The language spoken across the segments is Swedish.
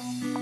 Música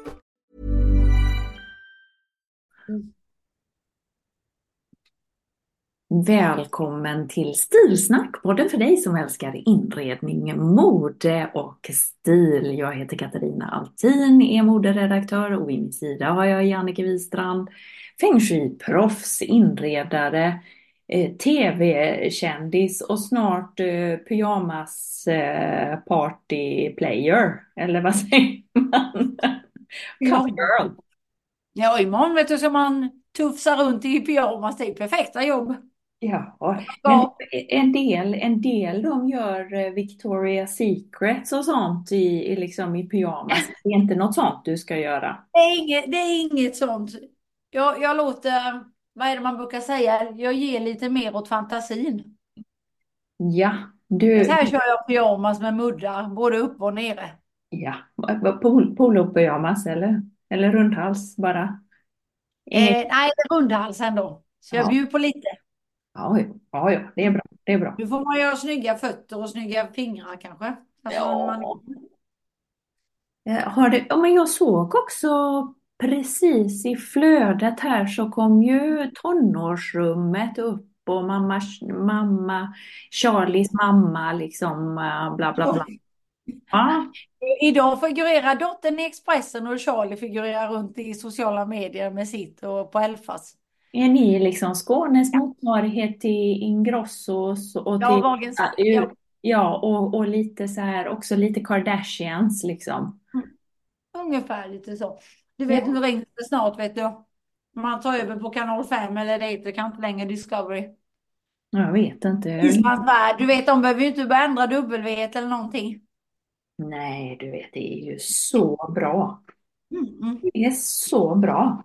Välkommen till Stilsnack, podden för dig som älskar inredning, mode och stil. Jag heter Katarina Altin, är moderedaktör och vid min sida har jag Jannike Wistrand, feng shui-proffs, inredare, eh, tv-kändis och snart eh, pyjamas eh, party player, eller vad säger man? Ja. Girl. Ja, imorgon vet du ska man tufsa runt i pyjamas. Det är perfekta jobb. Ja, men en del, en del de gör eh, Victoria's Secrets och sånt i, i, liksom i pyjamas. Det är inte något sånt du ska göra. Det är inget, det är inget sånt. Jag, jag låter, vad är det man brukar säga? Jag ger lite mer åt fantasin. Ja, du, Så här kör jag pyjamas med muddar, både upp och nere. ja, pol, polopyjamas eller, eller rundhals bara. Eh, nej, rundhals ändå. Så jag Ja. bjuder på lite. Ja, ja, ja, det är bra, det är bra. Nu får man göra snygga fötter och snygga fingrar kanske. Alltså, man, Eh, Har du, ja, men jag såg också precis i flödet här så kom ju tonårsrummet upp och mamma, mamma, Charlies mamma liksom eh, bla bla bla. Ja, Idag figurerar dottern i Expressen och Charlie figurerar runt i sociala medier med sitt och på Elfas. Är ni liksom Skånes motsvarighet till Ingrossos och Ja, till, Wahlgrens ja, ja och, och lite så här också lite Kardashians liksom. Ungefär lite så. Du vet, Ja. nu ringer det snart, vet du. Man tar över på kanal 5 eller det heter kan inte längre Discovery. Jag vet inte. Islands du vet, de behöver ju inte börja ändra W eller någonting. Nej, du vet, det är ju så bra. Mm, mm. Det är så bra.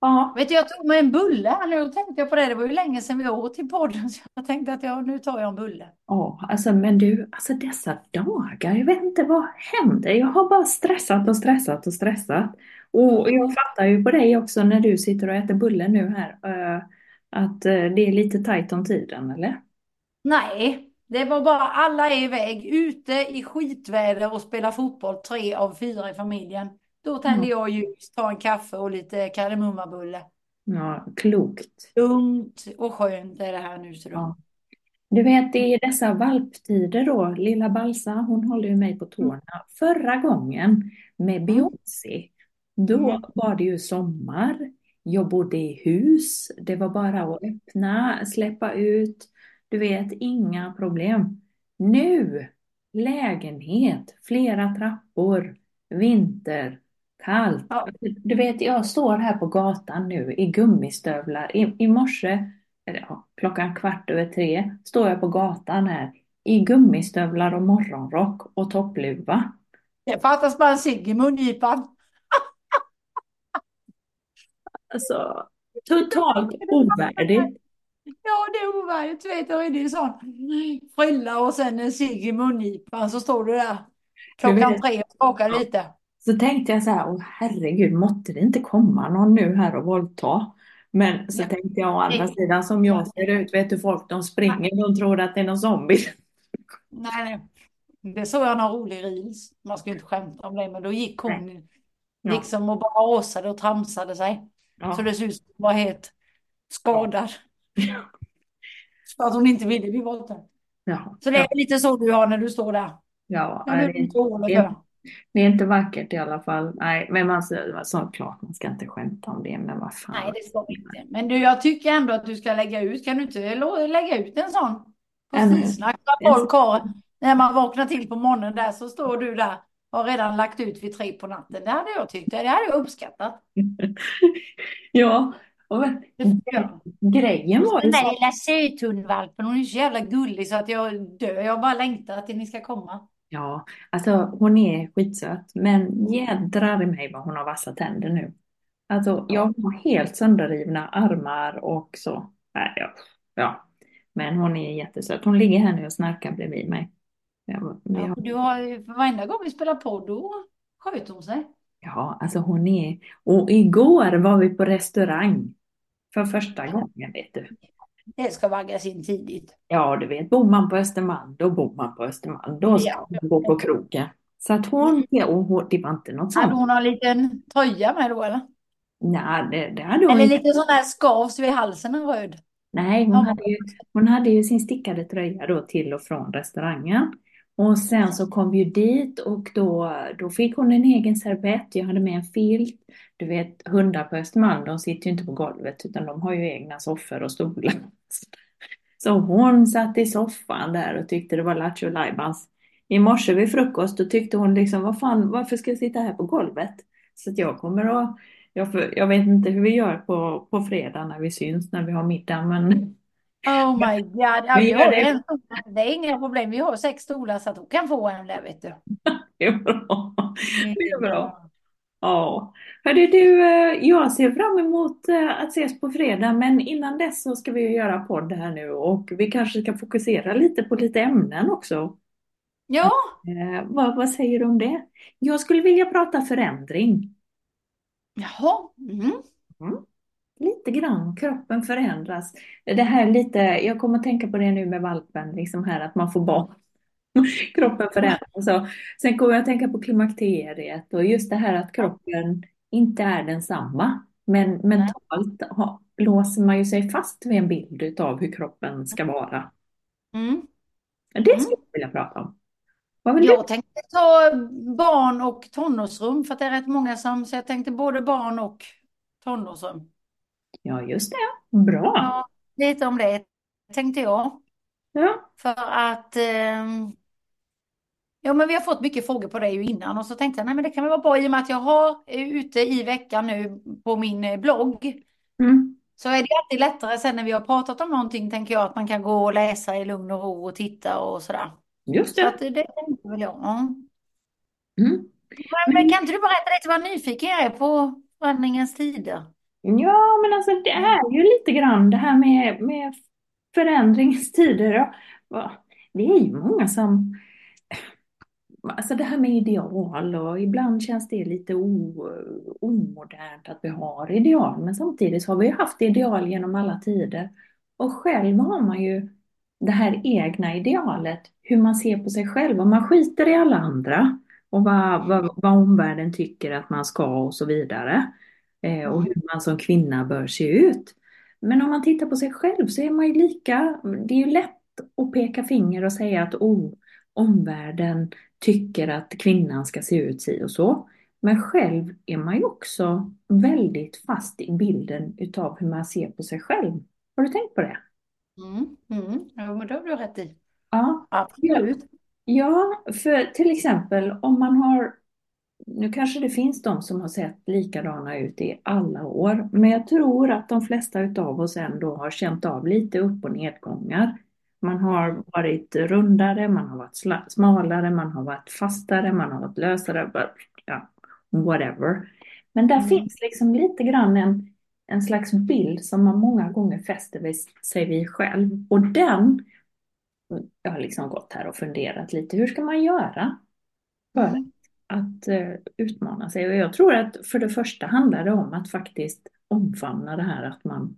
Ja, Vet du, jag tog mig en bulle här nu och tänkte jag på det. Det var ju länge sedan vi åt till podden så jag tänkte att ja, nu tar jag en bulle. Ja, alltså men du, alltså dessa dagar, jag vet inte vad händer. Jag har bara stressat och stressat och stressat. Och jag fattar ju på dig också när du sitter och äter bulle nu här, eh, att eh, det är lite tajt om tiden, eller? Nej, det var bara alla är iväg ute i skitväder och spelar fotboll, tre av fyra i familjen. Då tänder Mm. jag ljus, tar en kaffe och lite kardemummabulle. Ja, klokt. Lugnt och skönt är det här nu. Så. Ja. Du vet, i dessa valptider då, lilla Balsa, hon håller ju mig på tårna. Förra gången med Beyoncé, då Mm. var det ju sommar. Jag bodde i hus. Det var bara att öppna, släppa ut. Du vet, inga problem. Nu, lägenhet, flera trappor, vinter, kallt. Ja. Du vet, jag står här på gatan nu i gummistövlar. I, i morse, eller ja, klockan kvart över tre, står jag på gatan här i gummistövlar och morgonrock och toppluva. Det fattas bara en cigg i mungipan. Alltså, totalt ovärdigt. Ja, det är ovärdigt. Du vet, då är det ju sån frilla och sen en cigg i mungipan så står du där klockan vet- tre och skakar lite. Så tänkte jag så här, åh herregud, måtte det inte komma någon nu här och våldta. Men så Ja. tänkte jag å andra Nej. sidan, som jag ser ut, vet du folk, de springer, de tror att det är någon zombie. Nej, nej. Det såg jag någon rolig reels. Man ska ju inte skämta om det, men då gick hon Ja. liksom och bara åsade och tramsade sig. Ja. Så det såg ut som hon var helt skadad. För att hon inte ville bli våldtagen. Ja. Så det är lite så du har när du står där. Ja, Ja, det är det, det, är inte vackert i alla fall. Nej, men man, såklart, man ska inte skämta om det, men vad fan. Nej, det ska vi inte. Men du, jag tycker ändå att du ska lägga ut. Kan du inte lägga ut en sån på? Så folk har, när man vaknar till på morgonen där så står du där har redan lagt ut vid tre på natten. Det hade jag tyckt. Det hade jag uppskattat. Ja, och grejen var ju Den så. där lilla söthundvalpen, hon är så jävla gullig så att jag dör. Jag bara längtar till ni ska komma. Ja, alltså hon är skitsöt, men jädrar i mig vad hon har vassa tänder nu. Alltså jag har helt sönderrivna armar och så. Nej, ja, ja. Men hon är jättesöt. Hon ligger här nu och snarkar bredvid mig. Ja, vi Ja, har- du har ju, varenda gång vi spelar podd då sköter hon sig. Ja, alltså hon är... Och igår var vi på restaurang. För första gången, vet du. Det ska vaggas in tidigt. Ja, du vet, bor man på Östermalm, då bor man på Östermalm. Då ska Ja. man gå på krogen. Så att hon, och hon, det var inte något Hade sånt. hon någon liten tröja med då eller? Nej, det, det hade hon Eller inte. lite sån där skavs vid halsen en röd. Nej, hon Ja. hade ju, hon hade ju sin stickade tröja då till och från restaurangen. Och sen så kom vi ju dit och då, då fick hon en egen servett. Jag hade med en filt. Du vet, hundar på Östermalm, de sitter ju inte på golvet utan de har ju egna soffor och stolar. Så hon satt i soffan där och tyckte det var lattjo lajbans. I morse vid frukost då tyckte hon liksom, vad fan, varför ska jag sitta här på golvet? Så att jag kommer att, jag, jag vet inte hur vi gör på, på fredag när vi syns, när vi har middag, men Oh my god. Ja, Vi vi har det. en. Det är inga problem. Vi har sex stolar så att hon kan få en där vet du. det är bra. Det är bra. Ja, hörde du, eh, jag ser fram emot eh, att ses på fredag, men innan dess så ska vi ju göra podd här nu och vi kanske ska fokusera lite på lite ämnen också. Ja, Eh, vad, vad säger du om det? Jag skulle vilja prata förändring. jaha. Mm. Lite grann, kroppen förändras. Det här är lite, jag kommer att tänka på det nu med valpen, liksom här att man får barn. Kroppen förändras. Så, sen kommer jag att tänka på klimakteriet och just det här att kroppen inte är densamma. Men mentalt ha, låser man ju sig fast vid en bild av hur kroppen ska vara. Mm. Det skulle jag vilja prata om. Jag tänkte ta barn och tonårsrum för att det är rätt många som, så jag tänkte både barn och tonårsrum. Ja, just det. Bra. Ja, lite om det tänkte jag. Ja. För att ehm, Ja, men vi har fått mycket frågor på det ju innan och så tänkte jag, nej men det kan väl vara bra i och med att jag har eh, ute i veckan nu på min eh, blogg. Mm. Så är det alltid lättare sen när vi har pratat om någonting, tänker jag, att man kan gå och läsa i lugn och ro och titta och sådär. Just Så det. att det det tänkte väl jag. Ja. Mm. Men, men kan inte du berätta lite vad nyfiken jag är på förändringens tider? Ja, men alltså det är ju lite grann det här med, med förändringens tider. Det är ju många som... Alltså det här med ideal och ibland känns det lite o, omodernt att vi har ideal. Men samtidigt har vi ju haft ideal genom alla tider. Och själv har man ju det här egna idealet, hur man ser på sig själv. Och man skiter i alla andra och vad, vad, vad omvärlden tycker att man ska och så vidare. Eh, och hur man som kvinna bör se ut. Men om man tittar på sig själv så är man ju lika, det är ju lätt att peka finger och säga att oh, omvärlden tycker att kvinnan ska se ut si och så. Men själv är man ju också väldigt fast i bilden utav hur man ser på sig själv. Har du tänkt på det? Mm, mm. Ja, men det har du rätt i. Ja, Absolut. Ja, för till exempel om man har, nu kanske det finns de som har sett likadana ut i alla år, men jag tror att de flesta utav oss ändå har känt av lite upp och nedgångar. Man har varit rundare, man har varit smalare, man har varit fastare, man har varit lösare, ja, whatever. Men där Mm. finns liksom lite grann en, en slags bild som man många gånger fäster vid, sig vid själv. Och den jag har liksom gått här och funderat lite, hur ska man göra för Mm. att eh, utmana sig. Och jag tror att för det första handlar det om att faktiskt omfamna det här att man,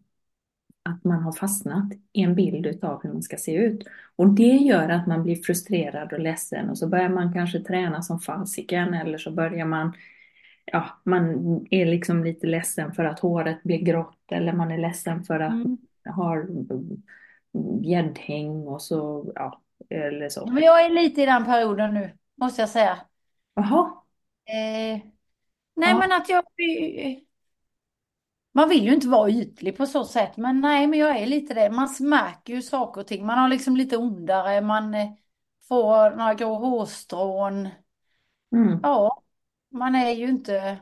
att man har fastnat i en bild av hur man ska se ut. Och det gör att man blir frustrerad och ledsen och så börjar man kanske träna som fasiken eller så börjar man Ja, man är liksom lite ledsen för att håret blir grått eller man är ledsen för att Mm. man har gäddhäng och så, ja, eller så. Men jag är lite i den perioden nu, måste jag säga. Jaha, Eh, nej, Ja. men att jag... Man vill ju inte vara ytlig på så sätt, men nej, men jag är lite det. Man märker ju saker och ting. Man har liksom lite ondare, man eh, får några grå hårstrån. mm. Ja, man är ju inte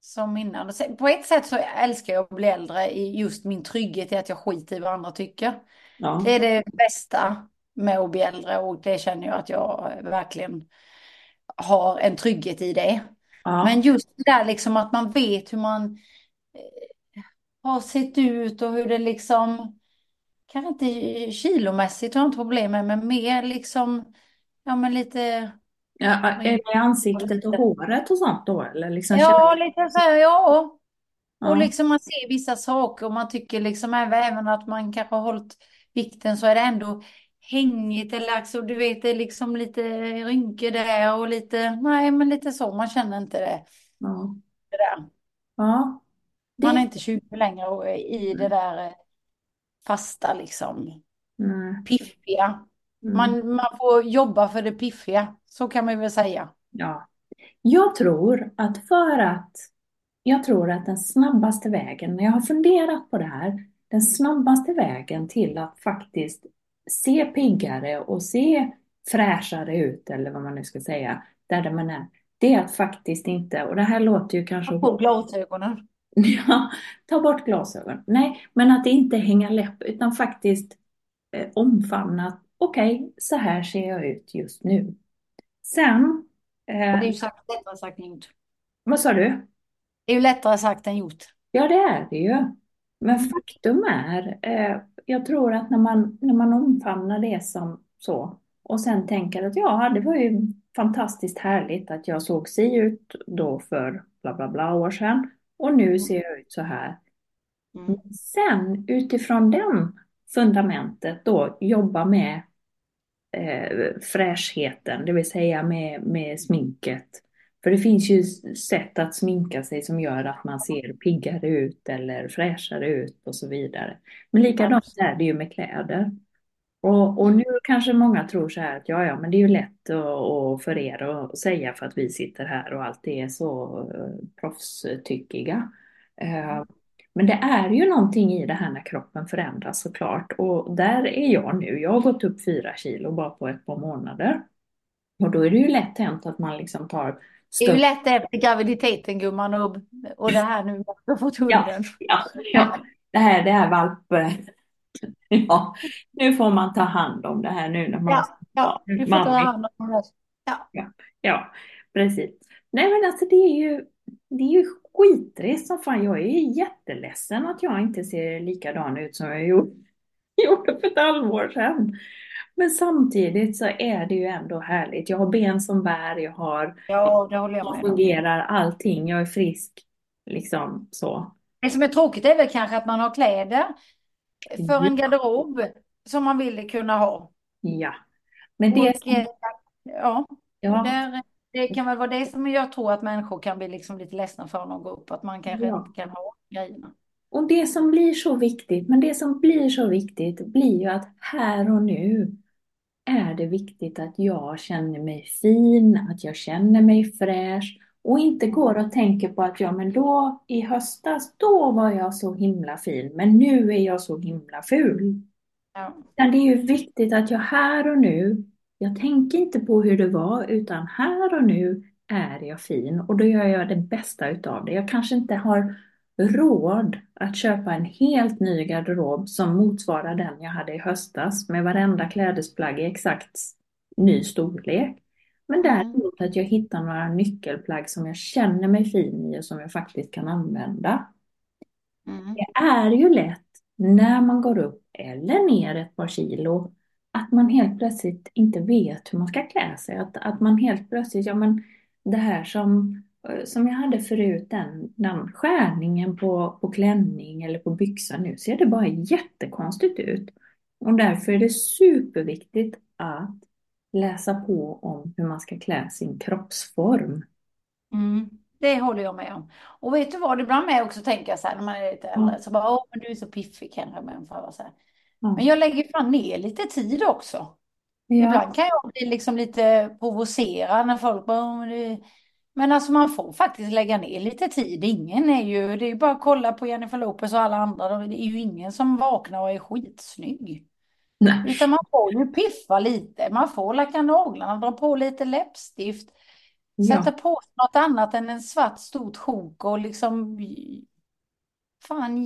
som innan. På ett sätt så älskar jag att bli äldre i just min trygghet i att jag skiter i vad andra tycker. Ja. Det är det bästa med att bli äldre och det känner jag att jag verkligen har en trygghet i det. Ja. Men just det där liksom att man vet hur man eh, har sett ut och hur det liksom, kanske inte kilomässigt har jag inte problem med, men mer liksom, ja men lite, Ja, är det ansiktet och håret och sånt då? Eller liksom ja lite så här, ja. Ja. Och liksom man ser vissa saker och man tycker liksom även, även att man kanske har hållit vikten så är det ändå hängigt eller alltså, du vet det är liksom lite rynkor där och lite, nej men lite så, man känner inte det, Ja. det där. Ja. Man är inte 20 längre och är i det där eh, fasta liksom, Nej. piffiga. Mm. Man, man får jobba för det piffiga, så kan man väl säga. Ja. Jag tror att för att jag tror att den snabbaste vägen, när jag har funderat på det här, den snabbaste vägen till att faktiskt se piggare och se fräschare ut, eller vad man nu ska säga, där man är, det är att faktiskt inte, och det här låter ju kanske På glasögonen. Ja, ta bort glasögon. Nej, men att inte hänga läpp utan faktiskt eh, omfamna att okej, så här ser jag ut just nu. Sen, Det är eh, ju sagt, lättare sagt än gjort. vad sa du? Det är ju lättare sagt än gjort. Ja, det är det ju. Men faktum är, eh, jag tror att när man, när man omfamnar det som så och sen tänker att ja, det var ju fantastiskt härligt att jag såg si ut då för bla bla bla år sedan och nu ser jag ut så här. Mm. Sen utifrån den fundamentet då jobba med eh, fräschheten, det vill säga med, med sminket. För det finns ju sätt att sminka sig som gör att man ser piggare ut eller fräschare ut och så vidare. Men likadant är det ju med kläder. Och, och nu kanske många tror så här att ja, ja, men det är ju lätt att, att för er att säga för att vi sitter här och alltid är så eh, proffstyckiga. Eh, men det är ju någonting i det här när kroppen förändras såklart. Och där är jag nu. Jag har gått upp fyra kilo bara på ett par månader. Och då är det ju lätt hänt att man liksom tar Det är ju lätt efter graviditeten gumman och, och det här nu med att du har fått Ja, hunden. ja, ja. Det här, det här valp... Ja, nu får man ta hand om det här nu när man... Ja, ja, du får man- ta hand om det. Ja, precis. Nej men alltså det är ju, det är ju skittrist som fan. Jag är jätteledsen att jag inte ser likadan ut som jag gjorde, för ett halvår sedan. Men samtidigt så är det ju ändå härligt. Jag har ben som bär, jag har, Ja, det håller jag med om. fungerar, allting, jag är frisk. Liksom så. Det som är tråkigt är väl kanske att man har kläder för en garderob som man vill kunna ha. Ja. Men det Och, som, eh, ja, ja, där, det kan väl vara det som jag tror att människor kan bli liksom lite ledsna för när de går upp, att man kanske Ja. inte kan ha grejerna. Och det som blir så viktigt, men det som blir så viktigt blir ju att här och nu är det viktigt att jag känner mig fin, att jag känner mig fräsch och inte går och tänker på att ja men då i höstas, då var jag så himla fin, men nu är jag så himla ful. Ja. Det är ju viktigt att jag här och nu, jag tänker inte på hur det var, utan här och nu är jag fin och då gör jag det bästa utav det. Jag kanske inte har råd att köpa en helt ny garderob som motsvarar den jag hade i höstas med varenda klädesplagg i exakt ny storlek. Men däremot att jag hittar några nyckelplagg som jag känner mig fin i och som jag faktiskt kan använda. Mm. Det är ju lätt när man går upp eller ner ett par kilo att man helt plötsligt inte vet hur man ska klä sig. Att, att man helt plötsligt, ja men det här som, eh, som jag hade förut, den, den skärningen på, på klänning eller på byxa nu ser det bara jättekonstigt ut. Och därför är det superviktigt att läsa på om hur man ska klä sin kroppsform. Mm, det håller jag med om. Och vet du vad, ibland med också tänka så här när man är lite äldre, så bara, åh, men du är så piffig kanske, men, för så. Ja. men jag lägger fan ner lite tid också. Ja. Ibland kan jag bli liksom lite provocerad när folk bara, "Åh, men det... Men alltså man får faktiskt lägga ner lite tid. Ingen är ju, det är ju bara att kolla på Jennifer Lopez och alla andra. Det är ju ingen som vaknar och är skitsnygg. Nej. Utan man får ju piffa lite. Man får lacka naglarna, dra på lite läppstift. Ja. Sätta på något annat än en svart stort sjok och liksom... Fan...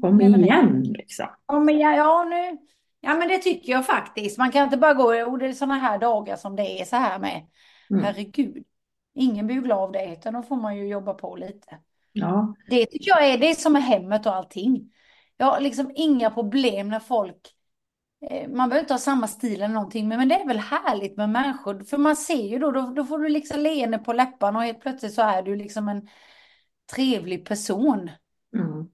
Kom igen liksom. Ja, men ja, nu... Ja, men det tycker jag faktiskt. Man kan inte bara gå och det är sådana här dagar som det är så här med. Mm. Herregud. Ingen blir glad av det, utan då får man ju jobba på lite. Ja. Det tycker jag är det som är hemmet och allting. Jag har liksom inga problem när folk man behöver inte ha samma stil eller någonting, men men det är väl härligt med människor. För man ser ju då, då, då får du liksom leende på läpparna och helt plötsligt så är du liksom en trevlig person. Mm.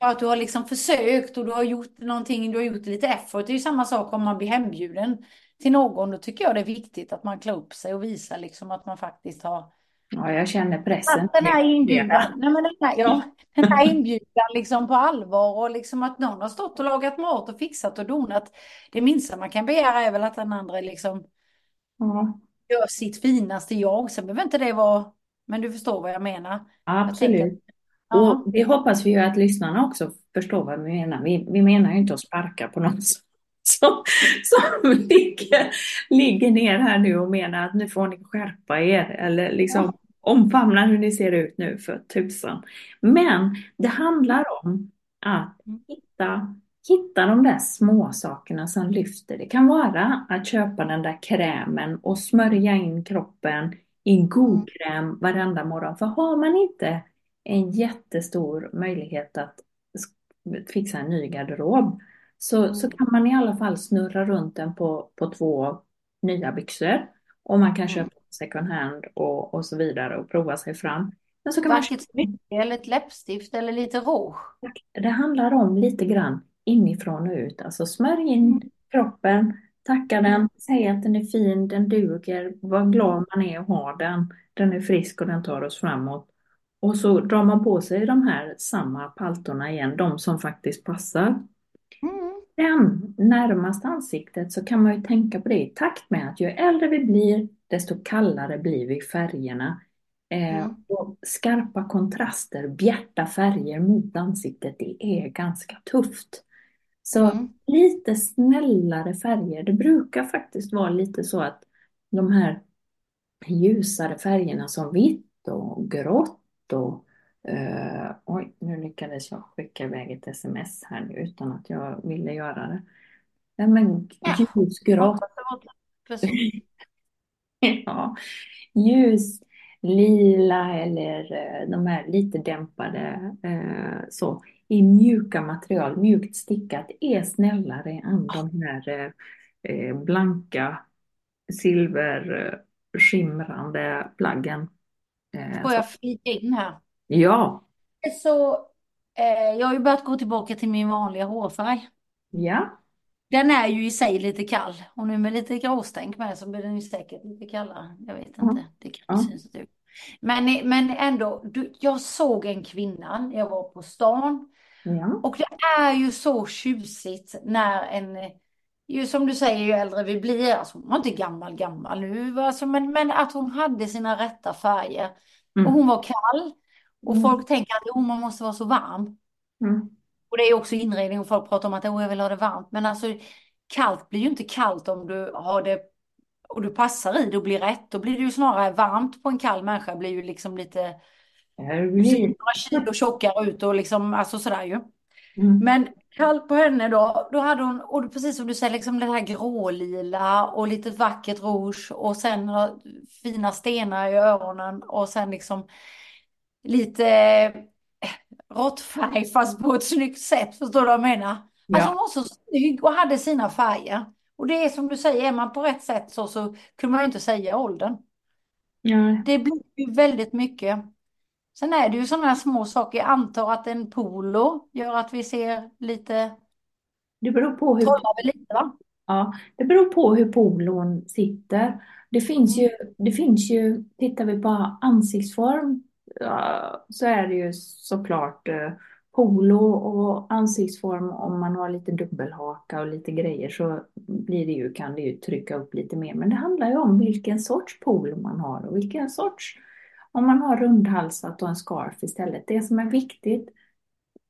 Att du har liksom försökt och du har gjort någonting, du har gjort lite effort. Det är ju samma sak om man blir hembjuden till någon. Då tycker jag det är viktigt att man klär upp sig och visar liksom att man faktiskt har Ja, jag känner pressen. att den här inbjudan, nej men den här, ja, den här inbjudan liksom på allvar och liksom att någon har stått och lagat mat och fixat och donat. Det minsta man kan begära är väl att den andra liksom Ja, gör sitt finaste jag. Sen behöver inte det vara, men du förstår vad jag menar. Jag tänker- absolut. Ja. Och det hoppas vi ju att lyssnarna också förstår vad vi menar. Vi, vi menar ju inte att sparka på någon som, som, som ligger, ligger ner här nu och menar att nu får ni skärpa er eller liksom omfamna hur ni ser ut nu för tusan. Men det handlar om att hitta, hitta de där små sakerna som lyfter. Det kan vara att köpa den där krämen och smörja in kroppen i god kräm varenda morgon. För har man inte en jättestor möjlighet att fixa en ny garderob så, så kan man i alla fall snurra runt den på, på två nya byxor. Och man kan köpa second hand och, och så vidare och prova sig fram. Men så kan man Vackert smycke eller ett läppstift eller lite rouge. det handlar om lite grann inifrån och ut. Alltså smörj in kroppen, tacka den, säg att den är fin, den duger, vad glad man är att ha den. Den är frisk och den tar oss framåt. Och så drar man på sig de här samma paltorna igen, de som faktiskt passar. Mm. Sen närmast ansiktet så kan man ju tänka på det i takt med att ju äldre vi blir, desto kallare blir vi färgerna. Eh, Mm. och skarpa kontraster, bjärta färger mot ansiktet, det är ganska tufft. Så Mm. lite snällare färger, det brukar faktiskt vara lite så att de här ljusare färgerna som vitt och grått och eh, oj, nu lyckades jag skicka iväg ett sms här nu utan att jag ville göra det. Ja, men Ja. ljusgrått. Ja, ljus, lila eller eh, de här lite dämpade eh, så i mjuka material, mjukt stickat är snällare än de här eh, blanka silverskimrande plaggen. Får jag flika in här? Ja, Så, eh, jag har ju börjat gå tillbaka till min vanliga hårfärg. ja, Den är ju i sig lite kall. Och nu med lite gråstänk med så blir den ju säkert lite kallare. Jag vet inte, det Ja. syns inte ut. Men, men ändå, du, jag såg en kvinna, jag var på stan. Ja, och det är ju så tjusigt när en, ju som du säger, ju äldre vi blir, alltså hon var inte gammal gammal. Nu, alltså, men, men att hon hade sina rätta färger. Och mm, hon var kall och Mm. folk tänker att oh, man måste vara så varm. mm, Och det är också inredning och folk pratar om att oh, jag vill ha det varmt. Men alltså kallt blir ju inte kallt om du har det och du passar i det och blir rätt. Då blir det ju snarare varmt på en kall människa blir ju liksom lite det några kilo tjockare ut och liksom alltså sådär ju. mm, Men kallt på henne då, då hade hon, och precis som du säger, liksom det här grålila och lite vackert rouge och sen fina stenar i öronen och sen liksom lite eh, råttfärg fast på ett snyggt sätt, förstår du vad jag menar? Alltså Ja. hon var så snygg och hade sina färger. Och det är som du säger, är man på rätt sätt så, så kunde man ju inte säga åldern. Ja, Det blir ju väldigt mycket. Sen är det ju sådana små saker. Jag antar att en polo gör att vi ser lite, det beror på hur vi lite va? Ja, det beror på hur polon sitter. Det finns ju, det finns ju, tittar vi på ansiktsform så är det ju såklart eh, polo och ansiktsform om man har lite dubbelhaka och lite grejer så blir det ju, kan det ju trycka upp lite mer. Men det handlar ju om vilken sorts polo man har och vilken sorts, om man har rundhalsat och en scarf istället. Det som är viktigt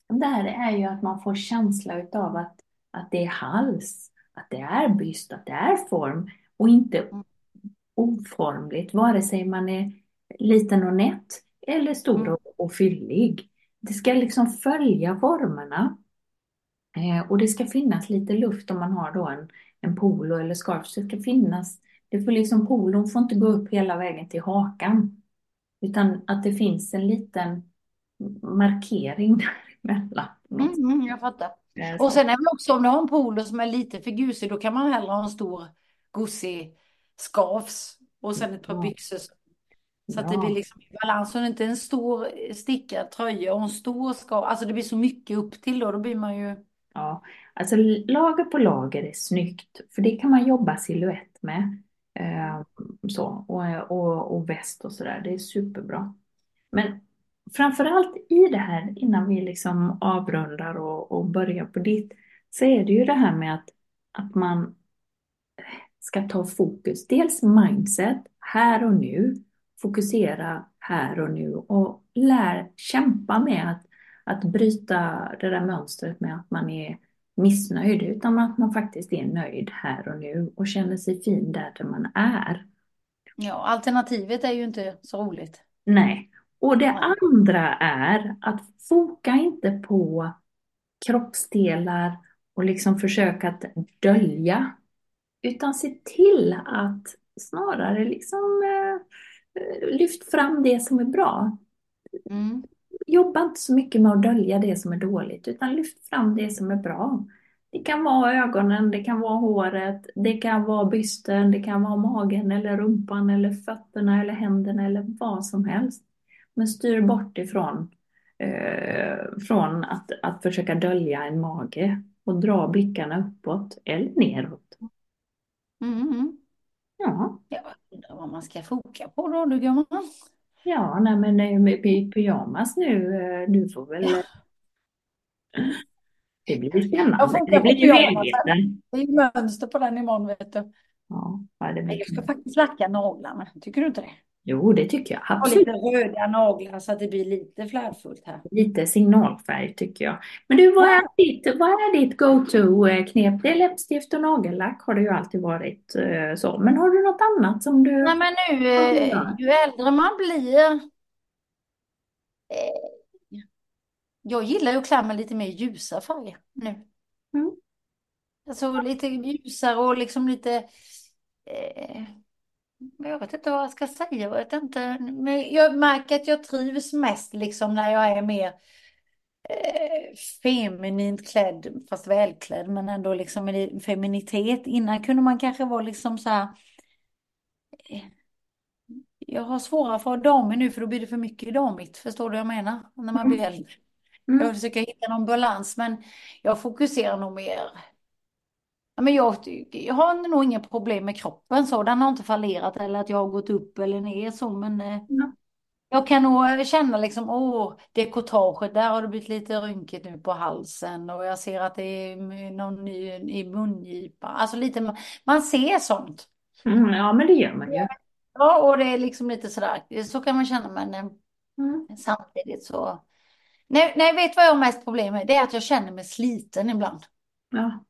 där är ju att man får känsla utav att, att det är hals att det är byst, att det är form och inte oformligt, vare sig man är liten och nätt eller stor Mm. och, fyllig. Det ska liksom följa formerna eh, och det ska finnas lite luft om man har då en, en polo eller scarf. Så det ska finnas, det får liksom, polon får inte gå upp hela vägen till hakan utan att det finns en liten markering däremellan. Mm, mm, jag fattar. sätt. Och sen är det också om du har en polo som är lite för gusig, då kan man hellre ha en stor gosig skavs och sen ett par byxor. Så så att det Ja. blir liksom i balans. Och inte en stor stickad tröja och en stor skav. Alltså det blir så mycket upp till då. Då blir man ju... Ja, alltså lager på lager är snyggt, för det kan man jobba silhuett med. Eh, så, och, och, och väst och sådär, det är superbra. Men framförallt i det här, innan vi liksom avrundar och, och börjar på ditt, så är det ju det här med att, att man ska ta fokus. Dels mindset, här och nu, fokusera här och nu och lär kämpa med att, att bryta det där mönstret med att man är missnöjd, utan att man faktiskt är nöjd här och nu och känner sig fin där, där man är. Ja, alternativet är ju inte så roligt. Nej. Och det andra är att foka inte på kroppsdelar och liksom försöka att dölja, utan se till att snarare liksom eh, lyft fram det som är bra. Mm. Jobba inte så mycket med att dölja det som är dåligt, utan lyft fram det som är bra. Det kan vara ögonen, det kan vara håret, det kan vara bysten, det kan vara magen eller rumpan eller fötterna eller händerna eller vad som helst. Men styr bort ifrån eh, från att, att försöka dölja en mage och dra blickarna uppåt eller neråt. Mm. Ja, Jag undrar vad man ska foka på då, du gumman. ja nej, men eh, med py- pyjamas nu, eh, du får väl... Ja. Det blir Jag spännande. fokar Det på blir medveten. Det är ju mönster på den imorgon vet du. Ja, det blir... jag ska faktiskt lacka naglarna. Tycker du inte det? Jo, det tycker jag absolut. lite röda naglar så att det blir lite flärdfullt här. Lite signalfärg tycker jag. Men du, vad är ditt, vad är ditt go-to-knep? Det är läppstift och nagellack har det ju alltid varit eh, så. Men har du något annat som du... Nej men nu, eh, ju äldre man blir. Eh, jag gillar ju att klä mig lite mer ljusa färger nu. Mm. Alltså lite ljusare och liksom lite. Jag vet inte vad jag ska säga. Jag vet inte. Men jag märker att jag trivs mest liksom när jag är mer eh, feminint klädd, fast välklädd, men ändå liksom med feminitet. Innan kunde man kanske vara liksom så här. eh, Jag har svårare för damig nu för då blir det för mycket damigt. Förstår du vad jag menar? När man blir äldre. Mm. Jag försöker hitta någon balans men jag fokuserar nog mer. Ja, men jag, jag har nog inga problem med kroppen så. Den har inte fallerat eller att jag har gått upp eller ner så men eh, Ja. jag kan nog känna liksom åh dekotaget där har det blivit lite rynkigt nu på halsen och jag ser att det är någon ny i mungipan. Alltså lite man ser sånt. Mm, ja, men det gör man ju. Ja och det är liksom lite sådär så kan man känna men eh, Mm. samtidigt så. Nej, nej, vet vad jag har mest problem med? Det är att jag känner mig sliten ibland. Ja.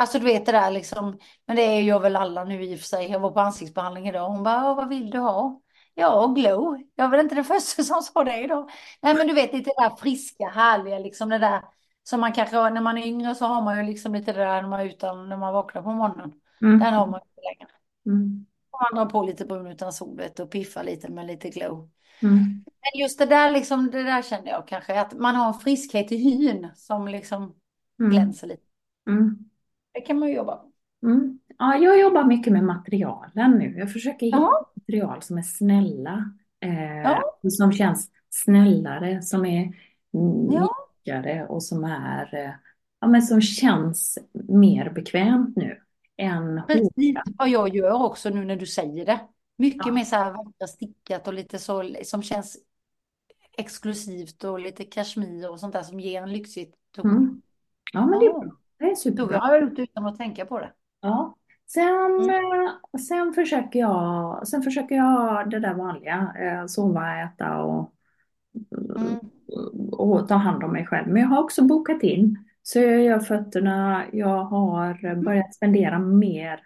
Alltså du vet det där liksom, men det gör väl alla nu i och för sig. Jag var på ansiktsbehandling idag hon bara, "Ja, vad vill du ha? Ja, glow. Jag var inte den första som sa det idag. Nej, men du vet lite det där friska, härliga liksom det där som man kanske när man är yngre så har man ju liksom lite det där när man är utan, när man vaknar på morgonen. Mm. Den har man ju inte längre. Mm. Man drar på lite brun utan sol och piffar lite med lite glow. Mm. Men just det där liksom, det där kände jag kanske att man har en friskhet i hyn som liksom Mm. glänser lite. Mm. Det kan man ju jobba på. Mm. Ja, jag jobbar mycket med materialen nu. Jag försöker hitta Ja. material som är snälla. Eh, Ja. som känns snällare, som är Ja. mjukare och som är, eh, ja men som känns mer bekvämt nu än Precis vad jag gör också nu när du säger det. Mycket Ja. mer så här vackra stickat och lite så som känns exklusivt och lite kashmir och sånt där som ger en lyxig ton. Mm. Ja men det är Ja. bra. Det är superbra. jag har gjort det utan att tänka på det. Ja. Sen, eh, sen försöker jag, sen försöker jag det där vanliga, eh, sova, äta och, Mm. och ta hand om mig själv. Men jag har också bokat in, så jag gör fötterna, jag har börjat spendera mer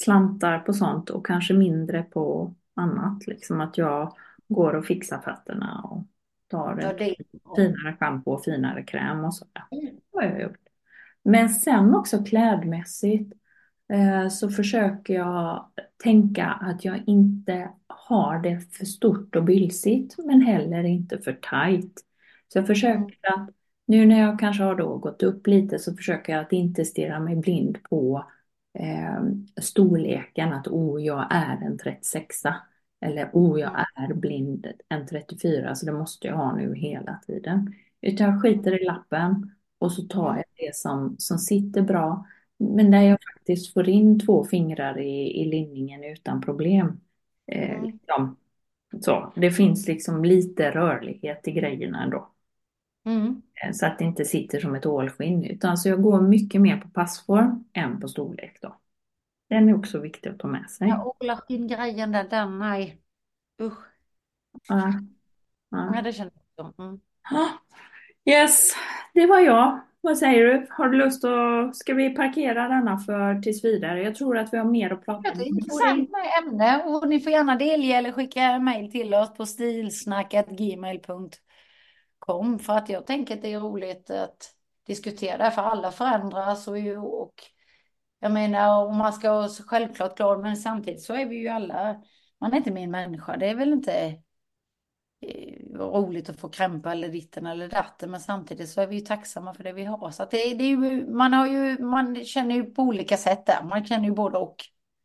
slantar på sånt och kanske mindre på annat. Liksom att jag går och fixar fötterna och tar Ja, det finare schampo och finare kräm och sådär. Mm. Det har jag gjort. Men sen också klädmässigt eh, så försöker jag tänka att jag inte har det för stort och bylsigt men heller inte för tajt. Så jag försöker att nu när jag kanske har då gått upp lite så försöker jag att inte stirra mig blind på eh, storleken att oh jag är en 36 eller oh jag är blind en 34 så det måste jag ha nu hela tiden. Utan jag skiter i lappen och så tar jag det som, som sitter bra. Men där jag faktiskt får in två fingrar i, i linningen utan problem. Eh, Mm. liksom. Så, det finns liksom lite rörlighet i grejerna ändå. Mm. Eh, Så att det inte sitter som ett ålskinn. Utan så jag går mycket mer på passform än på storlek då. Den är också viktig att ta med sig. Ja, Ålarskinn-grejen där, den, nej. Usch. Ja. Ja. Ja, det känner jag. Mm. Yes, det var jag. Vad säger du? Har du lust att... Ska vi parkera denna för tills vidare? Jag tror att vi har mer att prata om. Det är ett intressant med ämne och ni får gärna delge eller skicka mejl till oss på stilsnack.gmail.com för att jag tänker att det är roligt att diskutera det här, för alla förändras och, ju- och jag menar om man ska vara självklart glad men samtidigt så är vi ju alla, man är inte min människa, det är väl inte roligt att få krämpa eller ditten eller datten men samtidigt så är vi ju tacksamma för det vi har så det, det är ju, man har ju, man känner ju på olika sätt där, man känner ju både och.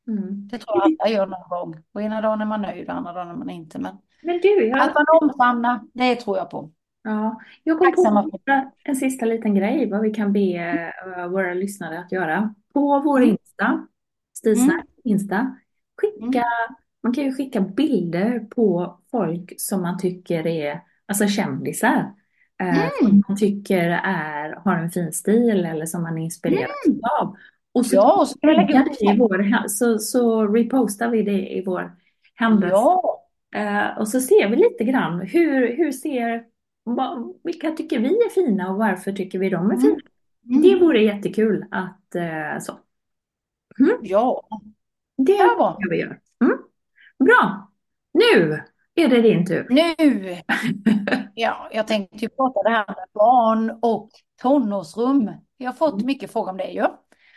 Mm. Det tror jag alla gör någon gång. Och ena dagen är man nöjd och andra dagen är man inte. Men Men du, jag, att man omfamnar, det tror jag på. ja, jag kom Tacksamma på en sista liten grej vad vi kan be eh, våra lyssnare att göra. På vår Insta, Stilsnack Insta, skicka, man kan ju skicka bilder på folk som man tycker är, alltså kändisar. Eh, som man tycker är, har en fin stil eller som man inspireras av. Och så, Ja, och så det i vår, så, så repostar vi det i vår hemsida. Ja, Eh, och så ser vi lite grann hur, hur ser, vad, vilka tycker vi är fina och varför tycker vi de är fina. Mm. Det vore jättekul att eh, så. ja. Det bra. ska vi göra. Mm. Bra, nu är det din tur. Nu, ja, jag tänkte ju prata det här med barn och tonårsrum. Jag har fått mycket frågor om det ju.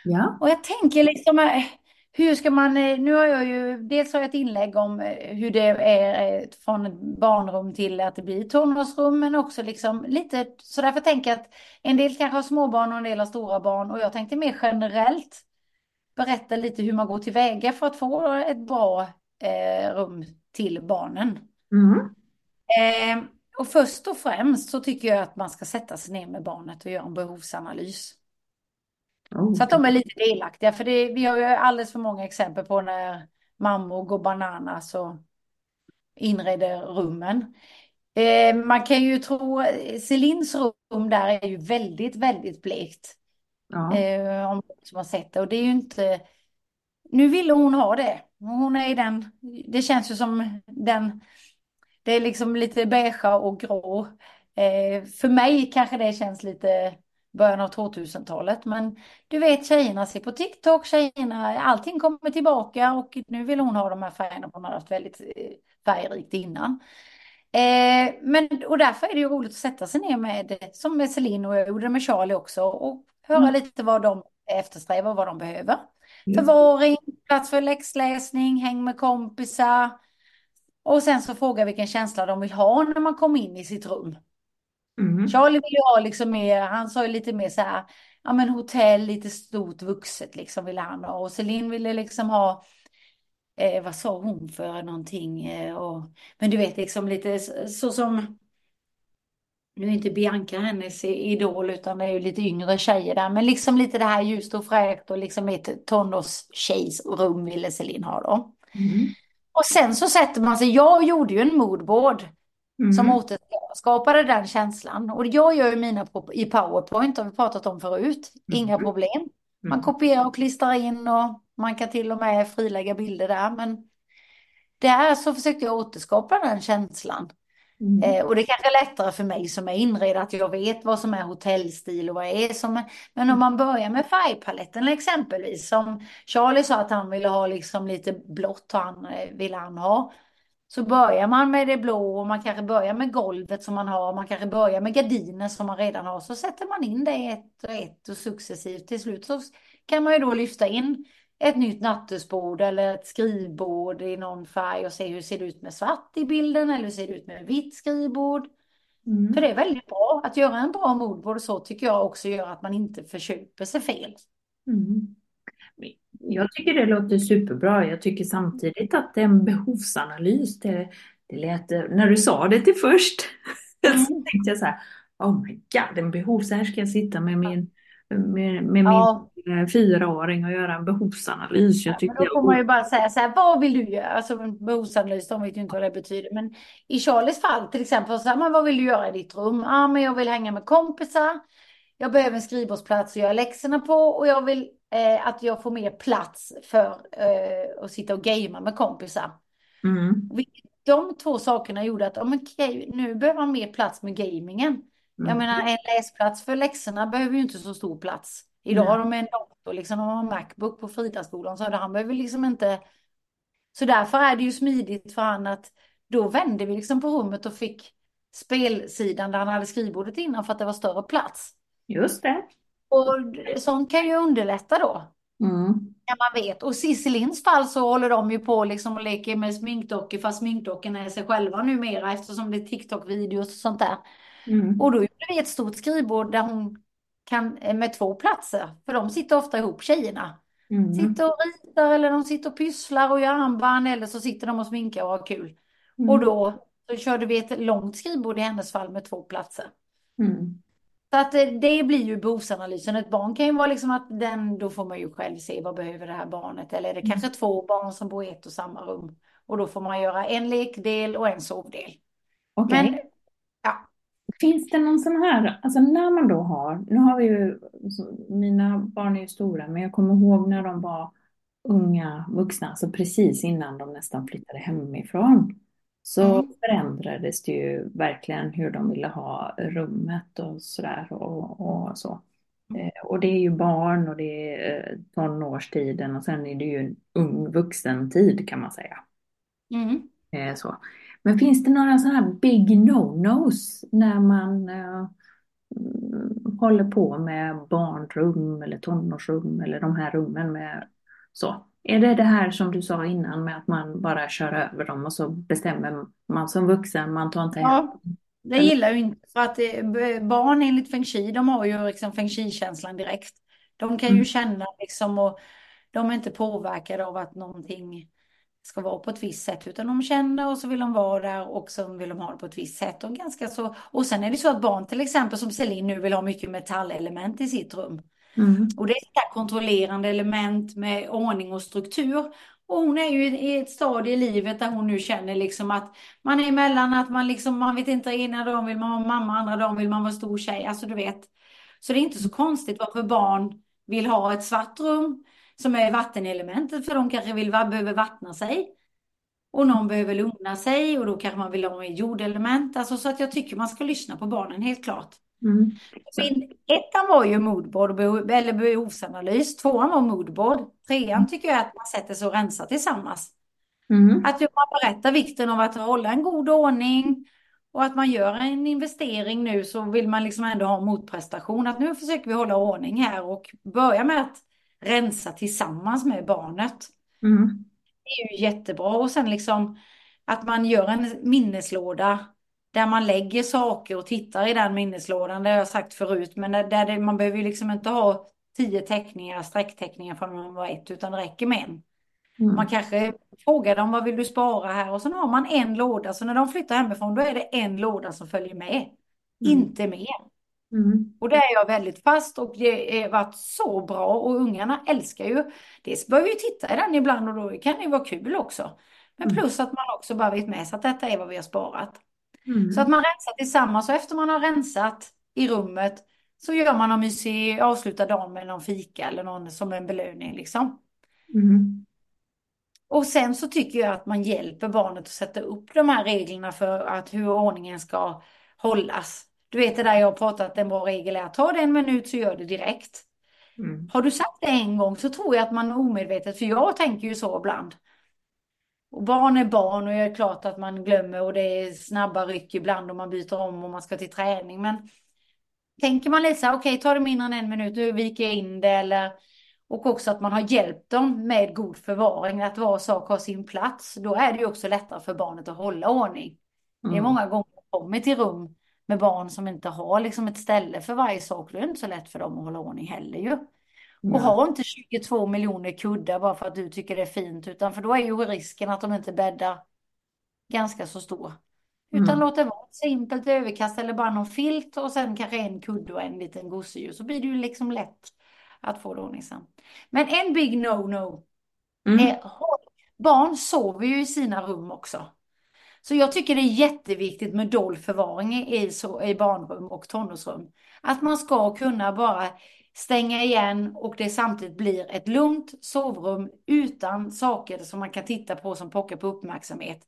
Ja. Och jag tänker liksom, eh, hur ska man, eh, nu har jag ju, dels har jag ett inlägg om eh, hur det är från barnrum till att det blir tonårsrum, men också liksom lite, så därför tänker jag att en del kanske har småbarn och en del har stora barn, och jag tänkte mer generellt berätta lite hur man går tillväga för att få ett bra eh, rum till barnen. Mm. Eh, och först och främst så tycker jag att man ska sätta sig ner med barnet och göra en behovsanalys. Oh. Så att de är lite delaktiga. För det, vi har ju alldeles för många exempel på när mammor går bananas och inreder rummen. Eh, man kan ju tro, Celins rum där är ju väldigt, väldigt blekt. Ja. Eh, om som har sett det. Och det är ju inte... Nu ville hon ha det. Hon är i den... Det känns ju som den... Det är liksom lite beige och grå. Eh, för mig kanske det känns lite början av 2000-talet. Men du vet tjejerna ser på TikTok, tjejerna, allting kommer tillbaka och nu vill hon ha de här färgerna. Hon har haft väldigt eh, färgrikt innan. Eh, men, och därför är det ju roligt att sätta sig ner med, som med Celine och jag gjorde med Charlie också, och höra Mm. lite vad de eftersträvar och vad de behöver. Just. Förvaring, plats för läxläsning, häng med kompisar. Och sen så fråga vilken känsla de vill ha när man kommer in i sitt rum. Mm. Charlie vill ha liksom mer, han sa ju lite mer så här, ja men hotell, lite stort vuxet liksom ville han ha. Och Celine ville liksom ha eh, vad sa hon för någonting? Eh, och, men du vet liksom lite så, så som, nu är inte Bianca hennes idol utan det är ju lite yngre tjejer där, men liksom lite det här ljust och fräscht och liksom ett tonårstjejs rum ville Celine ha då. Mm. Och sen så sätter man sig, jag gjorde ju en moodboard Mm. som återskapade den känslan. Och jag gör ju mina i PowerPoint, har vi pratat om förut. Inga Mm. problem. Man Mm. kopierar och klistrar in och man kan till och med frilägga bilder där. Men där så försökte jag återskapa den känslan. Mm. Eh, och det kanske är lättare för mig som är inredd att jag vet vad som är hotellstil och vad är som är. Men om man börjar med färgpaletten exempelvis som Charlie sa att han ville ha liksom lite blått han, eh, ville han ha. Så börjar man med det blå och man kanske börjar med golvet som man har. Man kanske börjar med gardiner som man redan har. Så sätter man in det ett och ett och successivt. Till slut så kan man ju då lyfta in ett nytt nattduksbord eller ett skrivbord i någon färg och se hur ser det ut med svart i bilden eller hur ser det ut med vitt skrivbord. Mm. För det är väldigt bra. Att göra en bra moodboard så tycker jag också gör att man inte förköper sig fel. Mm. Jag tycker det låter superbra. Jag tycker samtidigt att det en behovsanalys. Det, det lät, när du sa det till först Mm. så tänkte jag så här, oh my god, en behov, så här ska jag sitta med min, med, med Ja. min eh, fyraåring och göra en behovsanalys. Jag tycker då får man ju bara säga så här, vad vill du göra? Alltså en behovsanalys, de vet ju inte vad det betyder. Men i Charlies fall till exempel, så här, men vad vill du göra i ditt rum? Ja, men jag vill hänga med kompisar. Jag behöver en skrivbordsplats att göra läxorna på och jag vill eh, att jag får mer plats för eh, att sitta och gamea med kompisar. Mm. De två sakerna gjorde att, ja, men okej, nu behöver man mer plats med gamingen. Jag Mm. menar, en läsplats för läxorna behöver ju inte så stor plats. Idag har de en dator, liksom, de har en Macbook på Fridaskolan, så han behöver liksom inte... Så därför är det ju smidigt för han att då vände vi liksom på rummet och fick spelsidan där han hade skrivbordet innan för att det var större plats. Just det. Och sånt kan ju underlätta då. Mm. Ja, man vet. Och i Cisselins fall så håller de ju på liksom och leker med sminkdockor fast sminkdockorna är sig själva numera eftersom det är TikTok-videos och sånt där. Mm. Och då gjorde vi ett stort skrivbord där hon kan eh, med två platser. För de sitter ofta ihop tjejerna. Mm. Sitter och ritar eller de sitter och pysslar och gör armband eller så sitter de och sminkar och har kul. Mm. Och då så körde vi ett långt skrivbord i hennes fall med två platser. Mm. Så att eh, det blir ju behovsanalysen. Ett barn kan ju vara liksom att den, då får man ju själv se vad behöver det här barnet. Eller är det kanske två barn som bor i ett och samma rum. Och då får man göra en lekdel och en sovdel. Okej. Men Finns det någon sån här, alltså när man då har, nu har vi ju, så- mina barn är ju stora, men jag kommer ihåg när de var unga vuxna, alltså precis innan de nästan flyttade hemifrån, så Mm. förändrades det ju verkligen hur de ville ha rummet och sådär och, och så. Eh, Och det är ju barn och det är eh, tonårstiden och sen är det ju ung vuxentid kan man säga. mm. Eh, så. Men finns det några sådana här big no-nos när man eh, mm, håller på med barnrum eller tonårsrum eller de här rummen med så? Är det det här som du sa innan med att man bara kör över dem och så bestämmer man som vuxen, man tar inte Ja. Det gillar jag inte för att eh, barn enligt feng shui, de har ju liksom feng shui-känslan direkt. De kan ju Mm. känna liksom och de är inte påverkade av att någonting ska vara på ett visst sätt utan de känner och så vill de vara där och så vill de ha det på ett visst sätt. Och, ganska så, och sen är det så att barn till exempel som Celine nu vill ha mycket metallelement i sitt rum. Mm. Och det är ett kontrollerande element med ordning och struktur. Och hon är ju i ett stadie i livet där hon nu känner liksom att man är emellan att man liksom, man vet inte, ena dagen vill man vara mamma, andra dagen vill man vara stor tjej, alltså du vet. Så det är inte så konstigt varför barn vill ha ett svart rum som är vattenelementet, för de kanske vill, behöver vattna sig. Och någon behöver lugna sig och då kanske man vill ha ett jordelement. Alltså så att jag tycker man ska lyssna på barnen, helt klart. Mm. Min, ettan var ju moodboard, eller behovsanalys. Tvåan var moodboard. Trean tycker jag att man sätter sig och rensar tillsammans. Mm. Att man berättar vikten av att hålla en god ordning och att man gör en investering nu så vill man liksom ändå ha motprestation. Att nu försöker vi hålla ordning här och börja med att rensa tillsammans med barnet. Mm. Det är ju jättebra. Och sen liksom att man gör en minneslåda där man lägger saker och tittar i den minneslådan. Det har jag sagt förut, men där där det, man behöver ju liksom inte ha tio teckningar, sträckteckningar från man var ett, utan det räcker med en. Mm. Man kanske frågar dem vad vill du spara här och sen har man en låda. Så när de flyttar hemifrån då är det en låda som följer med. Inte mer. Mm. Och det är jag väldigt fast och det har varit så bra och ungarna älskar ju. Dels bör vi titta i den ibland och då kan det vara kul också. Men Mm. plus att man också bara vet med sig att detta är vad vi har sparat. Mm. Så att man rensar tillsammans och efter man har rensat i rummet så gör man någon mysig, avslutar dagen med någon fika eller någon som en belöning liksom. Mm. Och sen så tycker jag att man hjälper barnet att sätta upp de här reglerna för att hur ordningen ska hållas. Du vet det där jag har pratat, en bra regel är att ta det en minut så gör det direkt. Mm. Har du sagt det en gång så tror jag att man omedvetet, för jag tänker ju så ibland. Och barn är barn och det är klart att man glömmer och det är snabba ryck ibland och man byter om och man ska till träning. Men tänker man lite så här, okej, tar det mindre än en minut, nu viker jag in det eller och också att man har hjälpt dem med god förvaring, att var sak har sin plats. Då är det ju också lättare för barnet att hålla ordning. Det är Mm. många gånger jag kommer till rum med barn som inte har liksom ett ställe för varje sak. Då är det inte så lätt för dem att hålla ordning heller ju. Och ha inte 22 miljoner kuddar bara för att du tycker det är fint, utan för då är ju risken att de inte bäddar ganska så stor. Utan Mm. låt det vara ett simpelt överkast eller bara någon filt och sen kanske en kudde och en liten gosedjur så blir det ju liksom lätt att få det ordningsamt. Men en big no-no Mm. barn sover ju i sina rum också. Så jag tycker det är jätteviktigt med dold förvaring i, så, i barnrum och tonårsrum. Att man ska kunna bara stänga igen och det samtidigt blir ett lugnt sovrum utan saker som man kan titta på som pockar på uppmärksamhet.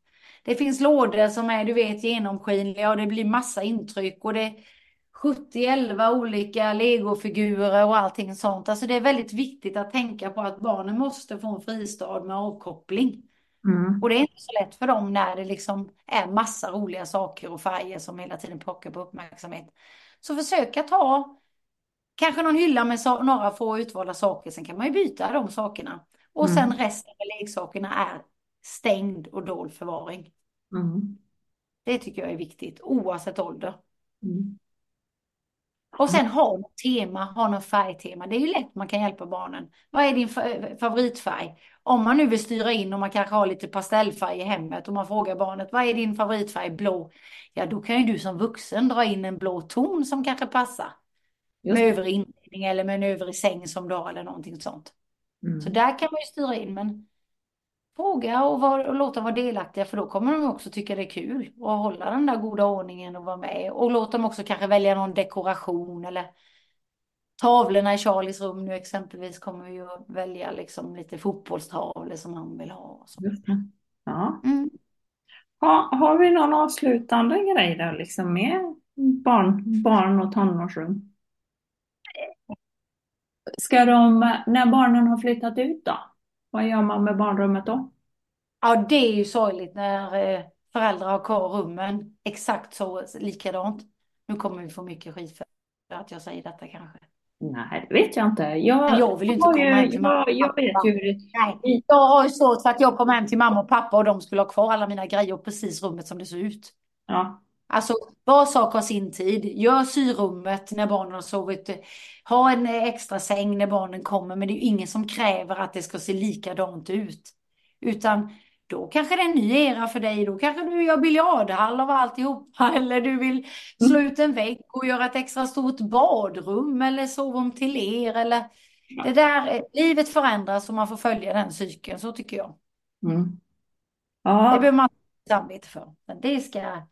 Det finns lådor som är, du vet, genomskinliga och det blir massa intryck och det är 70-11 olika legofigurer och allting sånt. Alltså det är väldigt viktigt att tänka på att barnen måste få en fristad med avkoppling. Mm. Och det är inte så lätt för dem när det liksom är massa roliga saker och färger som hela tiden pockar på uppmärksamhet. Så försök att ha kanske någon hylla med så, några få utvalda saker. Sen kan man ju byta de sakerna. Och sen Mm. resten av leksakerna är stängd och dold förvaring. Mm. Det tycker jag är viktigt oavsett ålder. Mm. Och sen ha något tema, ha något färgtema. Det är ju lätt man kan hjälpa barnen. Vad är din fa- favoritfärg? Om man nu vill styra in och man kanske har lite pastellfärg i hemmet och man frågar barnet vad är din favoritfärg? Blå. Ja, då kan ju du som vuxen dra in en blå ton som kanske passar. Just Med övrig inredning eller med en övrig säng som du har eller någonting sånt. Mm. Så där kan man ju styra in, men fråga och, var, och låta dem vara delaktiga för då kommer de också tycka det är kul att hålla den där goda ordningen och vara med. Och låt dem också kanske välja någon dekoration eller tavlorna i Charlies rum nu exempelvis kommer vi ju att välja liksom lite fotbollstavlor som han vill ha. Ja. Mm. Ha, har vi någon avslutande grej där liksom med barn, barn och tonårsrum? Ska de, när barnen har flyttat ut då? Vad gör man med barnrummet då? Ja, det är ju sorgligt när eh, föräldrar har kvar rummen exakt så likadant. Nu kommer vi få mycket skit för att jag säger detta kanske. Nej, det vet jag inte. Jag, jag vill ju inte komma ju- hem till mamma jag, och jag pappa. ju hur det... Nej, jag har ju svårt för att jag kom hem till mamma och pappa och de skulle ha kvar alla mina grejer och precis rummet som det ser ut. Ja. Alltså, var sak har sin tid. Gör syrummet när barnen har sovit. Ha en extra säng när barnen kommer. Men det är ju ingen som kräver att det ska se likadant ut. Utan då kanske det är en ny era för dig. Då kanske du gör biljardhall av alltihopa. Eller du vill slå ut en vägg och göra ett extra stort badrum. Eller sovrum till er. Eller det där, livet förändras och man får följa den cykeln. Så tycker jag. Mm. Det Ja, behöver man samvete för. Men det ska,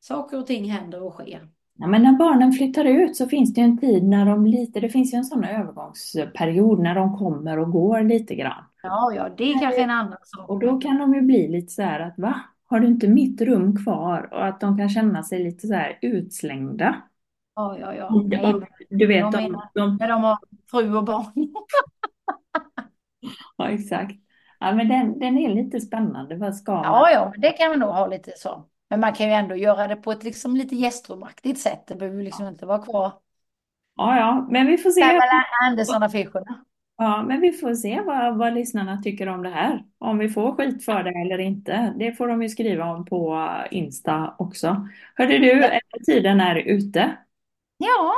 saker och ting händer och sker. Ja, men när barnen flyttar ut så finns det ju en tid när de lite, det finns ju en sån övergångsperiod när de kommer och går lite grann. Ja, ja, det är kanske en annan sak. Och då kan de ju bli lite så här att va? Har du inte mitt rum kvar? Och att de kan känna sig lite så här utslängda. Ja, ja, ja. Och- Du vet, de, menar- de, när de har fru och barn. ja exakt. Ja men den, den är lite spännande. Vad ska man? Ja, ja, men det kan man nog ha lite så. Men man kan ju ändå göra det på ett liksom lite gästrummaktigt sätt. Det behöver liksom inte vara kvar. Ja, ja, men vi får se. Pamela Andersson-affischerna. Ja, men vi får se vad, vad lyssnarna tycker om det här. Om vi får skit för det eller inte. Det får de ju skriva om på Insta också. Hörde du, eh, tiden är ute. Ja,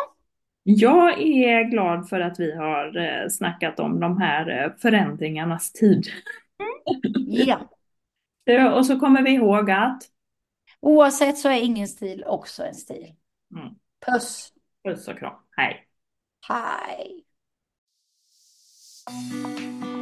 Jag är glad för att vi har eh, snackat om de här eh, förändringarnas tid. Ja. Ja, Och så kommer vi ihåg att Oavsett så är ingen stil också en stil. Mm. Puss. puss och kram. Hej. Hej. Música